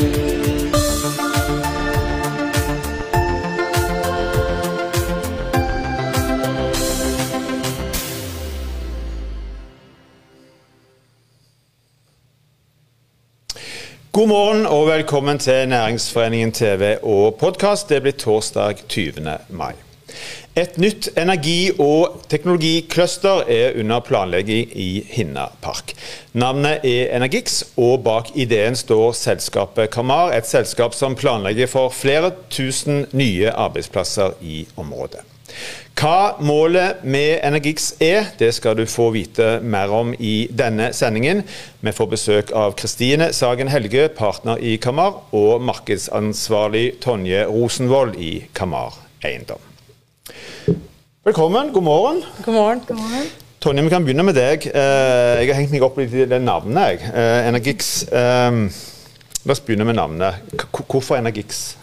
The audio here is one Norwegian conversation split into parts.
God morgen og velkommen til Næringsforeningen TV og podkast. Det blir torsdag 20. mai. Et nytt energi- og teknologikluster er under planlegging i Hinna park. Navnet er Energix, og bak ideen står selskapet Kamar, et selskap som planlegger for flere tusen nye arbeidsplasser i området. Hva målet med Energix er, det skal du få vite mer om i denne sendingen. Vi får besøk av Kristine Sagen Helge, partner i Kamar, og markedsansvarlig Tonje Rosenvold i Kamar Eiendom. Velkommen, god morgen. God morgen. God morgen. Tonje, vi kan begynne med deg. Eh, Jeg har hengt meg opp litt i det navnet. jeg. Eh, Energix. eh, La oss begynne med navnet. Hvorfor Energix?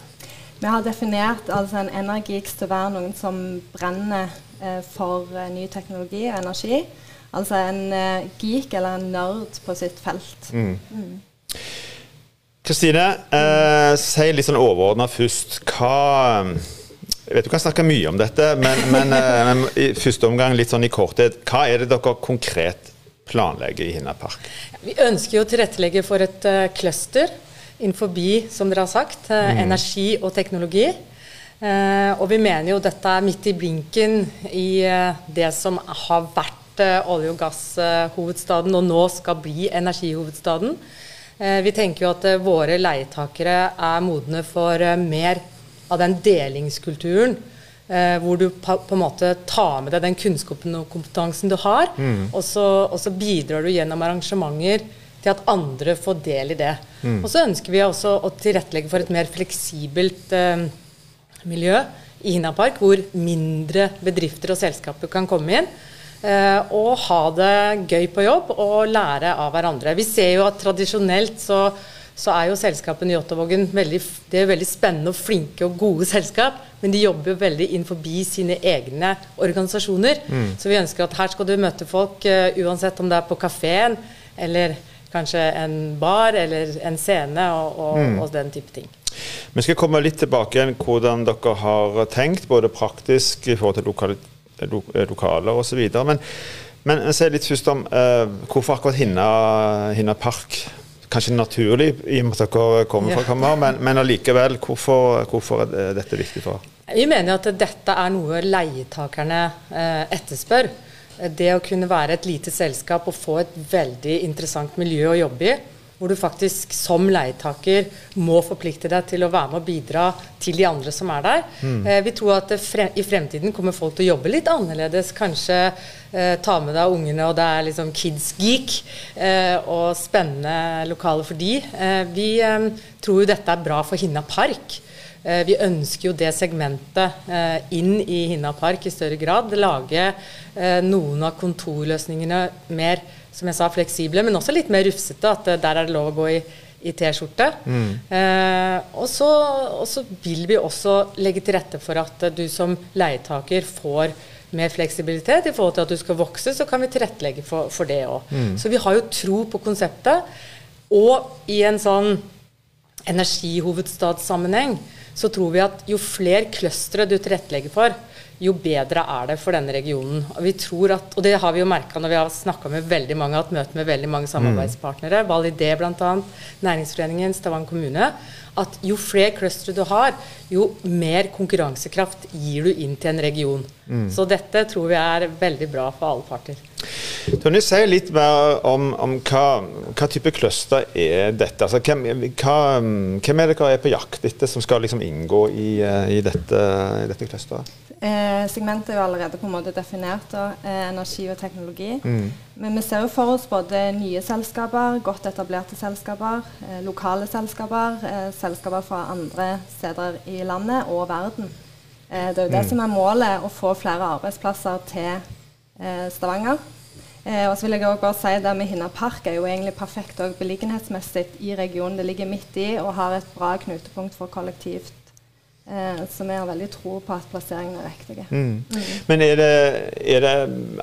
Vi har definert altså en energix til å være noen som brenner eh, for eh, ny teknologi og energi. Altså en eh, geek eller en nerd på sitt felt. Kristine, eh, si litt sånn overordna først. Hva Jeg vet du kan snakke mye om dette, men, men, eh, men i første omgang litt sånn i korthet. Hva er det dere konkret planlegger i Hinna park? Vi ønsker jo å tilrettelegge for et uh, cluster innenfor, som dere har sagt, mm. energi og teknologi. Uh, og vi mener jo dette er midt i blinken i det som har vært olje- og gasshovedstaden, og nå skal bli energihovedstaden. Vi tenker jo at våre leietakere er modne for mer av den delingskulturen. Eh, hvor du på, på en måte tar med deg den kunnskapen og kompetansen du har, og, så, og så bidrar du gjennom arrangementer til at andre får del i det. Og så ønsker vi også å tilrettelegge for et mer fleksibelt eh, miljø i Hinapark, hvor mindre bedrifter og selskaper kan komme inn. eh, og ha det gøy på jobb og lære av hverandre. Vi ser jo at tradisjonelt så, så er jo selskapene i Jåttåvågen veldig, det er veldig spennende og flinke og gode selskap, men de jobber jo veldig inn forbi sine egne organisasjoner. Så vi ønsker at her skal du møte folk uh, uansett om det er på kafeen eller kanskje en bar eller en scene og, og, og den type ting. Vi skal komme litt tilbake igjen hvordan dere har tenkt, både praktisk i forhold til lokale, lo, lokaler osv. Men, men si litt først om uh, hvorfor akkurat Hinna, Hinna park? Kanskje naturlig i og med at dere kommer fra Kammer, men, men allikevel, hvorfor, hvorfor er dette viktig for dere? Vi mener at dette er noe leietakerne eh, etterspør. Det å kunne være et lite selskap og få et veldig interessant miljø å jobbe i, hvor du faktisk som leietaker må forplikte deg til å være med og bidra til de andre som er der. Eh, vi tror at fre i fremtiden kommer folk til å jobbe litt annerledes. Kanskje eh, ta med deg ungene, og det er liksom kids geek eh, og spennende lokaler for de. Eh, vi eh, tror jo dette er bra for Hinna park. Eh, Vi ønsker jo det segmentet inn i Hinna park i større grad. Lage noen av kontorløsningene mer som jeg sa, fleksible, men også litt mer rufsete. At eh, der er det lov å gå i, i T-skjorte. Eh, og, så, vil vi også legge til rette for at eh, du som leietaker får mer fleksibilitet i forhold til at du skal vokse, så kan vi tilrettelegge for, for det òg. Så vi har jo tro på konseptet. Og i en sånn energihovedstadssammenheng så tror vi at jo flere clustre du tilrettelegger for, jo bedre er det for denne regionen. Og vi tror at, og det har vi jo merka når vi har snakka med veldig mange, hatt møte med veldig mange samarbeidspartnere, Validé bl.a., Næringsforeningen, Stavanger kommune, at jo flere clustere du har, jo mer konkurransekraft gir du inn til en region. Så dette tror vi er veldig bra for alle parter. Tony, si litt mer om, om hva, hva type cluster er dette? Altså, hvem, hva, hvem er det dere er på jakt etter som skal liksom inngå i, eh, i dette, i dette clusteret? Eh, segmentet er jo allerede på en måte definert, da, eh, energi og teknologi. Men vi ser jo for oss både nye selskaper, godt etablerte selskaper, eh, lokale selskaper, eh, selskaper fra andre steder i landet og verden. Eh, det er jo det som er målet, å få flere arbeidsplasser til eh, Stavanger. Eh, og så vil jeg også bare si det med Hinna park er jo egentlig perfekt beliggenhetsmessig i regionen. Det ligger midt i og har et bra knutepunkt for kollektivt så vi har veldig tro på at plasseringen er riktig. Mm. Mm. Men er det, er det,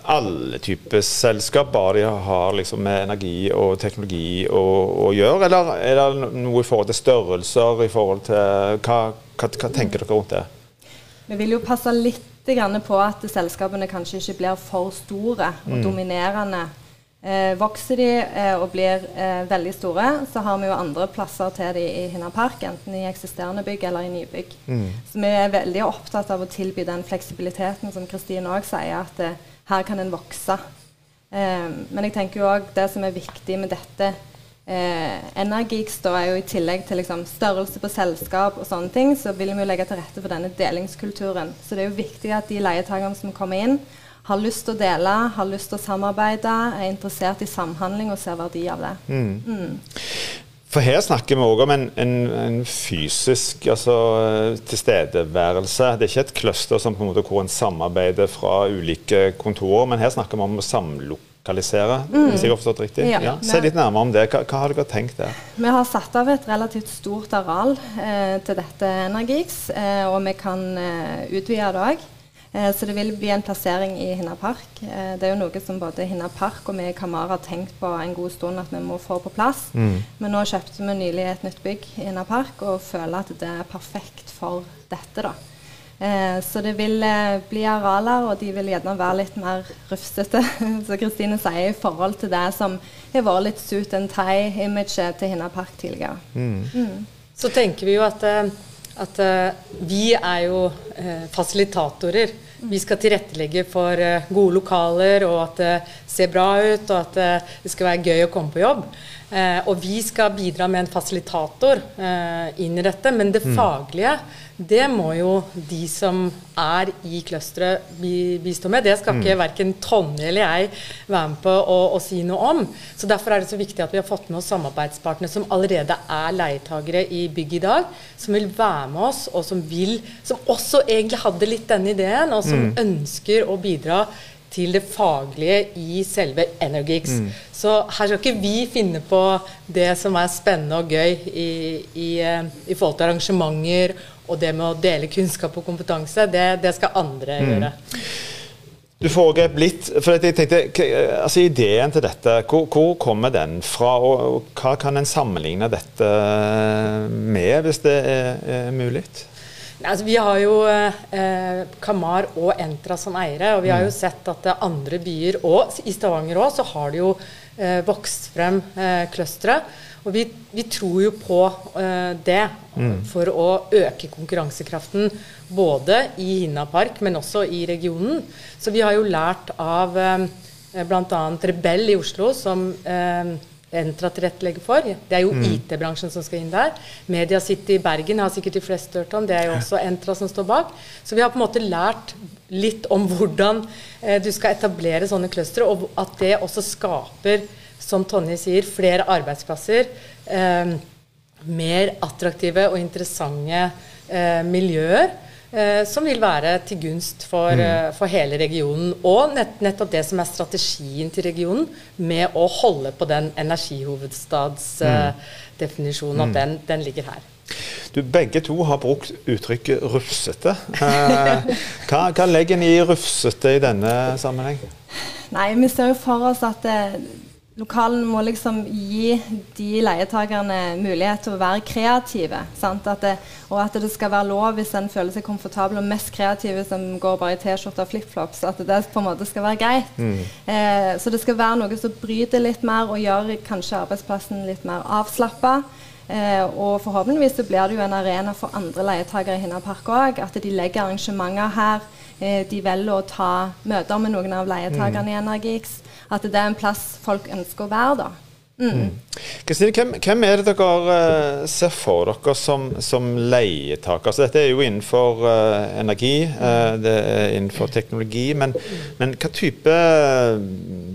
alle typer selskap bare de har liksom med energi og teknologi å, å, gjøre, eller er det noe i forhold til størrelser, i forhold til hva, hva, hva tenker dere rundt det? Vi vil jo passe litt på at selskapene kanskje ikke blir for store og mm. dominerende Eh, vokser de eh, og blir eh, veldig store, så har vi jo andre plasser til de i Hinna Park, enten i eksisterende bygg eller i nybygg. Mm. Så vi er veldig opptatt av å tilby den fleksibiliteten som Kristine òg sier, at eh, her kan en vokse. Eh, men jeg tenker jo òg det som er viktig med dette eh, Energix da er jo i tillegg til liksom, størrelse på selskap og sånne ting, så vil vi jo legge til rette for denne delingskulturen. Så det er jo viktig at de leietakerne som kommer inn, har lyst til å dele, har lyst til å samarbeide, er interessert i samhandling og ser verdi av det. Mm. Mm. For her snakker vi òg om en, en, en fysisk altså, tilstedeværelse. Det er ikke et cluster som på en måte hvor en samarbeider fra ulike kontorer, men her snakker vi om å samlokalisere. Mm. Hvis jeg har forstått riktig? Ja. Ja. Se litt nærmere om det. Hva, hva, har dere tenkt der? Vi har satt av et relativt stort areal eh, til dette Energix, eh, og vi kan eh, utvide det òg. Eh, så det vil bli en plassering i Hinna Park. Eh, det er jo noe som både Hinna Park og vi i Kamara har tenkt på en god stund at vi må få på plass. Mm. Men nå kjøpte vi nylig et nytt bygg i Hinna Park og føler at det er perfekt for dette. da. Eh, så det vil eh, bli arealer, og de vil gjerne være litt mer rufsete, som Kristine sier, i forhold til det som har vært litt suit and tie-imaget til Hinna Park tidligere. Mm. Mm. Så tenker vi jo at, at uh, vi er jo uh, fasilitatorer vi skal tilrettelegge for uh, gode lokaler, og at det ser bra ut, og at uh, det skal være gøy å komme på jobb. Uh, og vi skal bidra med en fasilitator inn i dette, men det mm. faglige det må jo de som er i clusteret bistå med. Det skal ikke mm. verken Tonje eller jeg være med på å, å, si noe om. Så Derfor er det så viktig at vi har fått med oss samarbeidspartnere som allerede er leietagere i bygget i dag, som vil være med oss, og som vil Som også egentlig hadde litt denne ideen, og som mm. ønsker å bidra til det faglige i selve Energix. Mm. Så her skal ikke vi finne på det som er spennende og gøy i, i, eh, i forhold til arrangementer og det med å dele kunnskap og kompetanse. Det, det skal andre mm. gjøre. Du foregrep litt. for jeg tenkte, altså Ideen til dette, hvor, hvor kommer den fra? Og, og, hva kan en sammenligne dette med, hvis det er, er mulig? Altså, vi har jo eh, Kamar og Entra som eiere, og vi har jo mm. sett at andre byer, og i Stavanger òg, så har det jo eh, vokst frem eh, clustere. Og vi, vi, tror jo på uh, det mm. for å øke konkurransekraften både i Hinna Park, men også i regionen. Så vi har jo lært av uh, bl.a. Rebell i Oslo, som uh, Entra tilrettelegger for. Det er jo mm. IT-bransjen som skal inn der. Media City i Bergen har sikkert de fleste hørt om. Det er jo også Entra som står bak. Så vi har på en måte lært litt om hvordan eh, du skal etablere sånne clustere, og at det også skaper, som Tonje sier, flere arbeidsplasser. Eh, mer attraktive og interessante eh, miljøer. Eh, som vil være til gunst for, mm. Eh, for hele regionen. Og nett, nettopp det som er strategien til regionen, med å holde på den energihovedstadsdefinisjonen, mm. at den, den, ligger her. Du, begge to har brukt uttrykket 'rufsete'. Eh, hva, hva legger en i 'rufsete' i denne sammenheng? Nei, Vi ser jo for oss at det, Lokalen må liksom gi de leietakerne mulighet til å være kreative. At det, og at det skal være lov hvis en føler seg komfortabel og mest kreative som går bare i T-skjorte og flipflops. At det på en måte skal være greit. Mm. Eh, så det skal være noe som bryter litt mer og gjør kanskje arbeidsplassen litt mer avslappa. Eh, og forhåpentligvis så blir det jo en arena for andre leietakere i Hinna Park òg. At de legger arrangementer her. Eh, de velger å ta møter med noen av leietakerne mm. i Energix at det er en plass folk ønsker å være. da. Mm. Kristine, hvem, hvem, er det dere uh, ser for dere som, som leietaker? Altså, dette er jo innenfor uh, energi, uh, det er innenfor teknologi. Men, men hva type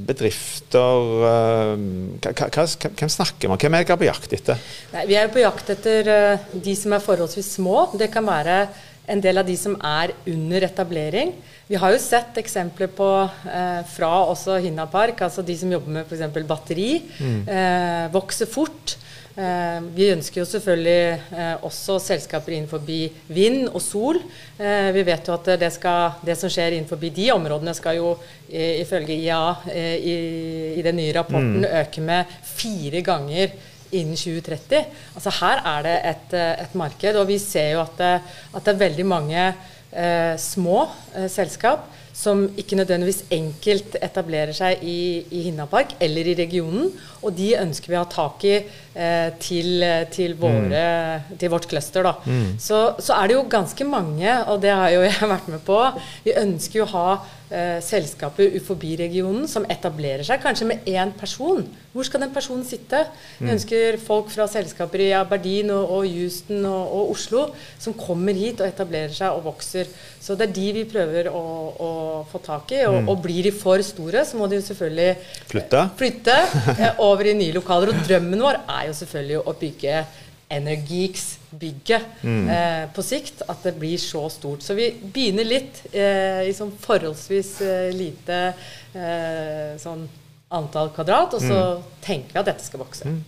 bedrifter hva, hva, Hvem snakker man? Hvem er dere på jakt etter? Nei, vi er på jakt etter de som er forholdsvis små. Det kan være en del av de som er under etablering. Vi har jo sett eksempler på eh, fra også Hinna Park, altså de som jobber med f.eks. batteri, mm. eh, vokser fort. Eh, vi ønsker jo selvfølgelig eh, også selskaper innenfor vind og sol. Eh, vi vet jo at det, skal, det, som skjer innenfor de områdene, skal jo ifølge IA i, i den nye rapporten mm. øke med fire ganger innen 2030. Altså Her er det et, et marked, og vi ser jo at det, at det er veldig mange eh, små eh, selskap som ikke nødvendigvis enkelt etablerer seg i, i Hinnapark eller i regionen. Og de ønsker vi å ha tak i eh, til, til, våre, mm. til, vårt cluster. Da. Mm. Så, så, er det jo ganske mange, og det har jo jeg vært med på. Vi ønsker jo å ha eh, selskaper Uforbi-regionen som etablerer seg, kanskje med én person. Hvor skal den personen sitte? Vi mm. ønsker folk fra selskaper i Aberdeen og, og Houston og, og, Oslo som kommer hit og etablerer seg og vokser. Så det er de vi prøver å, å få tak i. Og, mm. og, blir de for store, så må de selvfølgelig flytte, flytte eh, over i nye lokaler. Og drømmen vår er jo selvfølgelig å bygge Energix-bygget mm. eh, på sikt. At det blir så stort. Så vi begynner litt eh, i sånn forholdsvis eh, lite eh, sånn antall kvadrat, og så mm. tenker vi at dette skal vokse. Mm.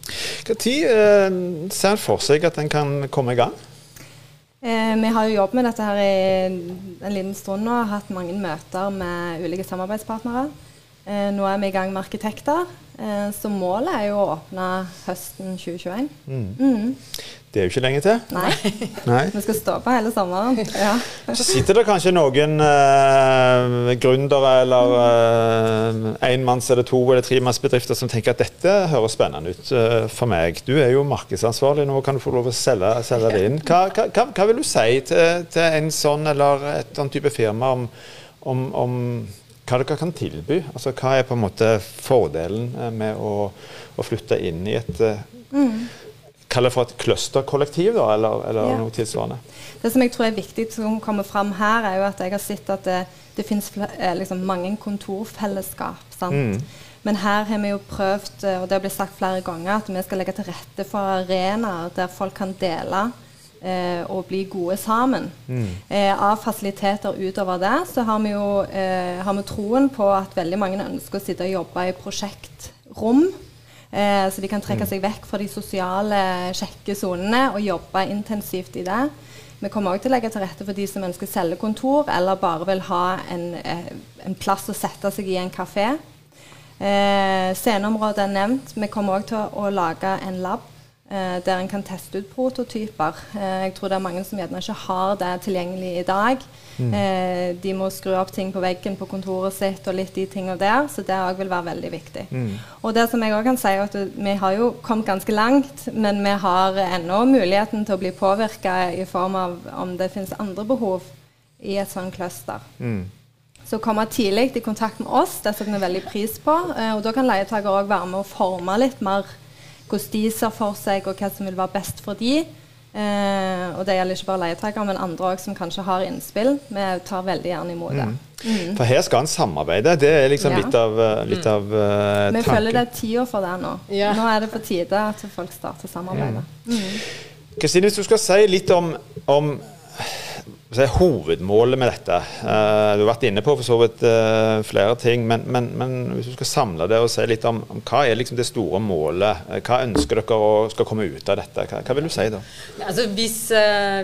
tid eh, ser en for seg at en kan komme i gang? Eh, vi har jo jobbet med dette her i en liten stund nå, hatt mange møter med ulike samarbeidspartnere. Eh, nå er vi i gang med arkitekter, eh, så målet er jo å åpne høsten 2021. Mm. Mm. Det er jo ikke lenge til. Nei. Nei. Vi skal stå på hele sommeren. Ja. Så sitter det kanskje noen eh, gründere eller eh, enmanns- eller to- eller tremannsbedrifter som tenker at dette høres spennende ut eh, for meg. Du er jo markedsansvarlig nå, kan du få lov å selge, selge det inn. Hva, hva, hva, vil du si til, til, en sånn eller et sånn type firma om, om, om hva dere kan tilby. Altså, hva er på en måte fordelen eh, med å, å flytte inn i et eh, mm. Kall det for et clusterkollektiv, da, eller, eller ja. noe tilsvarende. Det som jeg tror er viktig som kommer fram her, er jo at jeg har sett at det, det finnes eh, liksom mange kontorfellesskap. sant? Mm. Men her har vi jo prøvd, og det har blitt sagt flere ganger, at vi skal legge til rette for arenaer der folk kan dele eh, og bli gode sammen. Mm. Eh, av fasiliteter utover det så har vi jo eh, har vi troen på at veldig mange ønsker å sitte og jobbe i prosjektrom. Eh, så de kan trekke mm. seg vekk fra de sosiale kjekke sonene og jobbe intensivt i det. Vi kommer også til å legge til rette for de som ønsker cellekontor, eller bare vil ha en, eh, en plass å sette seg i en kafé. Eh, sceneområdet er nevnt. Vi kommer også til å, å lage en lab der en kan teste ut prototyper. Eh, jeg tror det er mange som gjerne ikke har det tilgjengelig i dag. Mm. Eh, de må skru opp ting på veggen på kontoret sitt og litt de tingene der, så det òg vil være veldig viktig. Mm. Og det som jeg òg kan si, er at vi har jo kommet ganske langt, men vi har ennå muligheten til å bli påvirka i form av om det finnes andre behov i et sånt cluster. Mm. Så komme tidlig i kontakt med oss, det setter vi veldig pris på. Eh, og da kan leietaker òg være med å forme litt mer hvordan de ser for seg, og hva som vil være best for de. Eh, og det gjelder ikke bare leietakere, men andre også som kanskje har innspill. Vi tar veldig gjerne imot det. Mm. Mm. For her skal en samarbeide. Det er liksom ja. litt av, litt mm. av uh, tanken. Vi føler det er tida for det nå. Ja. Nå er det på tide at folk starter samarbeidet. Kristine, mm. hvis du skal si litt om, om si, hovedmålet med dette? Uh, du har vært inne på for så vidt uh, flere ting, men, men, men, hvis du skal samle det og si litt om, om hva er liksom det store målet? Uh, hva ønsker dere å skal komme ut av dette? Hva, hva vil du si da? Altså, hvis,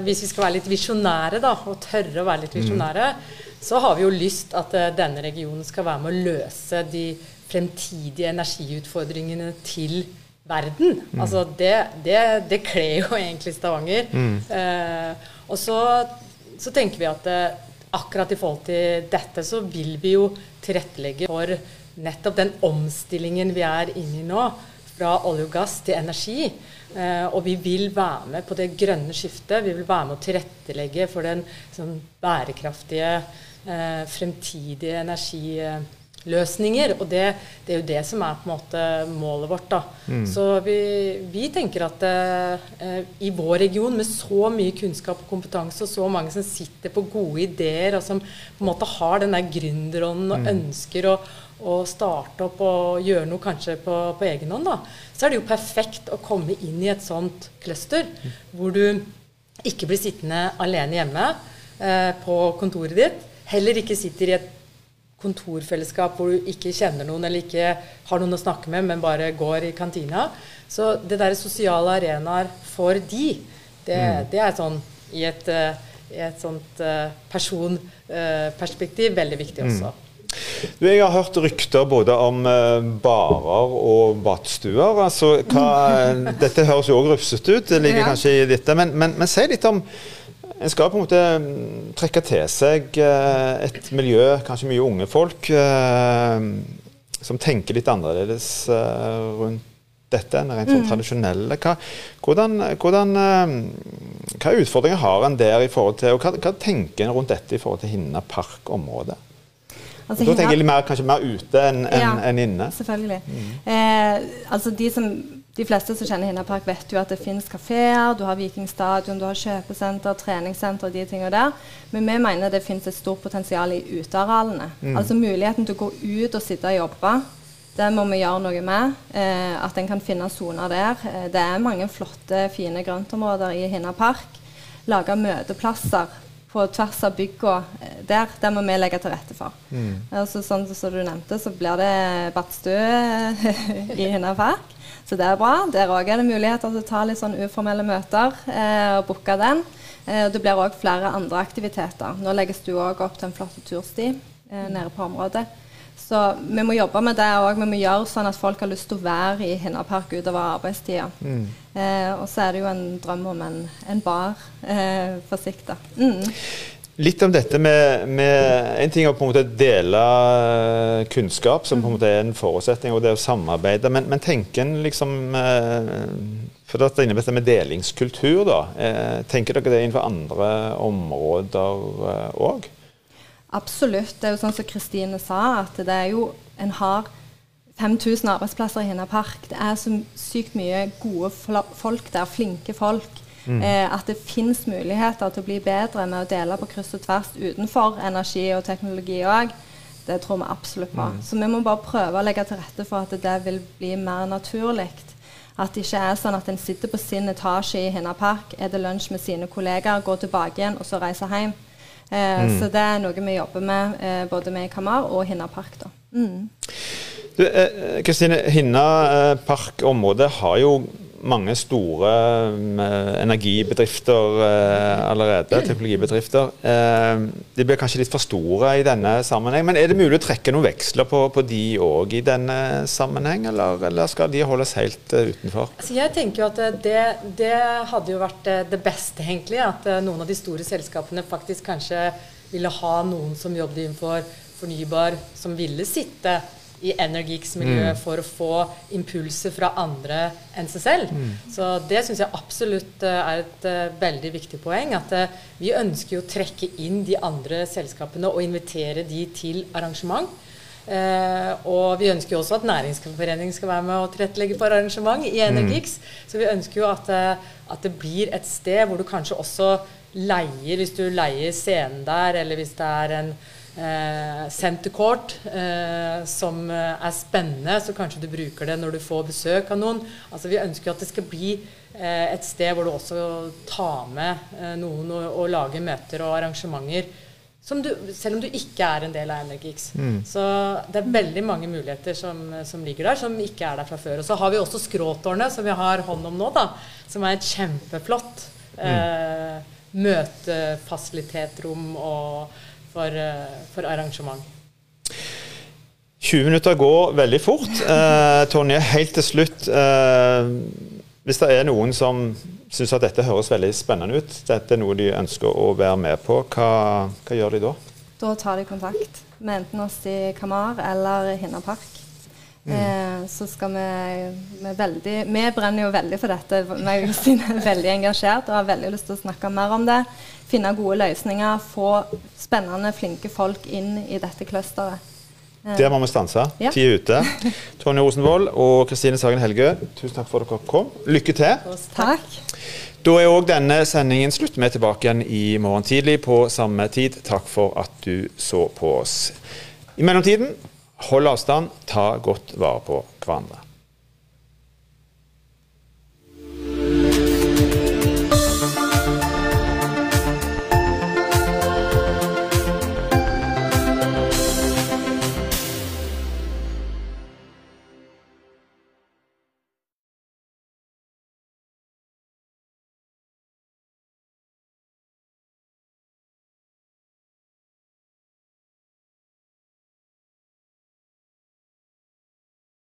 hvis, vi skal være litt visjonære da, og tørre å være litt visjonære, mm. så har vi jo lyst at denne regionen skal være med å løse de fremtidige energiutfordringene til verden. Mm. Altså det, det, det kler jo egentlig Stavanger. Mm. og så så tenker vi at eh, akkurat i forhold til dette, så vil vi jo tilrettelegge for nettopp den omstillingen vi er inne i nå. Fra olje og gass til energi. Eh, og vi vil være med på det grønne skiftet. Vi vil være med å tilrettelegge for den sånn, bærekraftige eh, fremtidige energi løsninger. Og det, det, er jo det som er på en måte målet vårt. da. Mm. Så vi, vi, tenker at eh, i vår region, med så mye kunnskap og kompetanse, og så mange som sitter på gode ideer, og som på en måte har den der gründerånden og mm. ønsker å, å, starte opp og gjøre noe kanskje på, på egen hånd, da, så er det jo perfekt å komme inn i et sånt cluster, mm. hvor du ikke blir sittende alene hjemme eh, på kontoret ditt, heller ikke sitter i et kontorfellesskap hvor du ikke kjenner noen eller ikke har noen å snakke med, men bare går i kantina. Så det der sosiale arenaer for de, det, mm. det er sånn i et, uh, i et sånt uh, personperspektiv veldig viktig mm. også. Mm. Du, jeg har hørt rykter både om barer og badstuer. Altså, dette høres jo òg rufsete ut, det ligger ja. kanskje i dette. Men, men, men, si litt om En skal på en måte mm, trekke til seg uh, et miljø, kanskje mye unge folk, uh, som tenker litt annerledes rundt dette enn rent sånn mm. tradisjonelle. Hva, hvordan, hvordan, hva utfordringer har en der i forhold til, og hva, hva tenker en rundt dette i forhold til Hinna park-området? Altså, da tenker jeg mer, kanskje mer ute enn en, ja, en inne. Selvfølgelig. Mm. Eh, altså de, som, de, fleste som kjenner Hinnapark, vet jo at det finnes kafeer, du har Vikingstadion, du har kjøpesenter, treningssenter og de tingene der. Men vi mener det finnes et stort potensial i utearealene. Mm. Altså muligheten til å gå ut og sitte og jobbe. Det må vi gjøre noe med. Eh, at en kan finne soner der. Eh, det er mange flotte, fine grøntområder i Hinnapark. Lage møteplasser på tvers av bygga eh, der. Det må vi legge til rette for. Mm. Altså, sånn som du nevnte, så blir det badstue i Hinna park. Så det er bra. Der òg er det muligheter til å ta litt sånn uformelle møter eh, og booke den. Eh, det blir òg flere andre aktiviteter. Nå legges du òg opp til en flott tursti eh, nede på området. Så vi må jobbe med det òg. Vi må gjøre sånn at folk har lyst til å være i Hinnapark utover arbeidstida. Mm. Eh, og så er det jo en drøm om en, en bar eh, på sikt. Mm. Litt om dette med, med, En ting er å på en måte dele eh, kunnskap, som på en måte er en forutsetning, og det å samarbeide. Men, men tenker en liksom eh, For dette innebærer dette med delingskultur, da. Eh, tenker dere det innenfor andre områder òg? Absolutt. Det er jo sånn som Kristine sa, at det er jo En har 5000 arbeidsplasser i Hinna park. Det er så sykt mye gode folk der, flinke folk. Mm. Eh, at det finnes muligheter til å bli bedre med å dele på kryss og tvers utenfor energi og teknologi òg. Det tror vi absolutt på. Mm. Så vi må bare prøve å legge til rette for at det vil bli mer naturlig. At det ikke er sånn at en sitter på sin etasje i Hinna park, er det lunsj med sine kollegaer, går tilbake igjen og så reiser hjem. Eh, mm. Så det er noe vi jobber med eh, både med i Kamar og Hinna park. da. Mm. Eh, Kristine, eh, Hinna eh, park-området har jo mange store eh, energibedrifter eh, allerede, teknologibedrifter. Eh, de blir kanskje litt for store i denne sammenheng, men er det mulig å trekke noen veksler på, på de òg i denne sammenheng, eller, eller, skal de holdes helt utenfor? Altså jeg tenker jo at det, det, hadde jo vært det beste, egentlig. At noen av de store selskapene faktisk kanskje ville ha noen som jobbet innenfor fornybar, som ville sitte i Energeeks-miljøet mm. for å få impulser fra andre enn seg selv. Mm. Så det syns jeg absolutt uh, er et uh, veldig viktig poeng. At uh, vi ønsker å trekke inn de andre selskapene og invitere de til arrangement. og vi ønsker jo også at Næringsforeningen skal være med og tilrettelegge for arrangement i Energix. Mm. Så vi ønsker jo at, at det blir et sted hvor du kanskje også leier, hvis du leier scenen der, eller hvis det er en eh, senterkort eh, som eh, er spennende, så kanskje du bruker det når du får besøk av noen. Altså Vi ønsker at det skal bli et sted hvor du også tar med noen og, og lager møter og arrangementer. Du, selv om du ikke er en del av Energix. Mm. Så det er veldig mange muligheter som, som, ligger der, som ikke er der fra før. Og så har vi også Skråtårnet, som vi har hånd om nå, da, som er et kjempeflott mm. eh, møtefasilitetrom og for, eh, for arrangement. 20 minutter går veldig fort. Eh, Tonje, helt til slutt. Eh, hvis det er noen som syns at dette høres veldig spennende ut, dette er noe de ønsker å være med på, hva, hva gjør de da? Da tar de kontakt med enten oss i Kamar eller Hinna Park. Mm. Eh, så skal vi, vi veldig Vi brenner jo veldig for dette. Vi er veldig engasjert og har veldig lyst til å snakke mer om det finne gode løsninger, få spennende, flinke folk inn i dette clusteret. Der må vi stanse. Ja. Tid er ute. Tonje Rosenvold og Kristine Sagen Helgø, tusen takk for at dere kom. Lykke til. Takk. Da er òg denne sendingen slutt. Vi er tilbake igjen i morgen tidlig på samme tid. Takk for at du så på oss. I mellomtiden, hold avstand, ta godt vare på hverandre.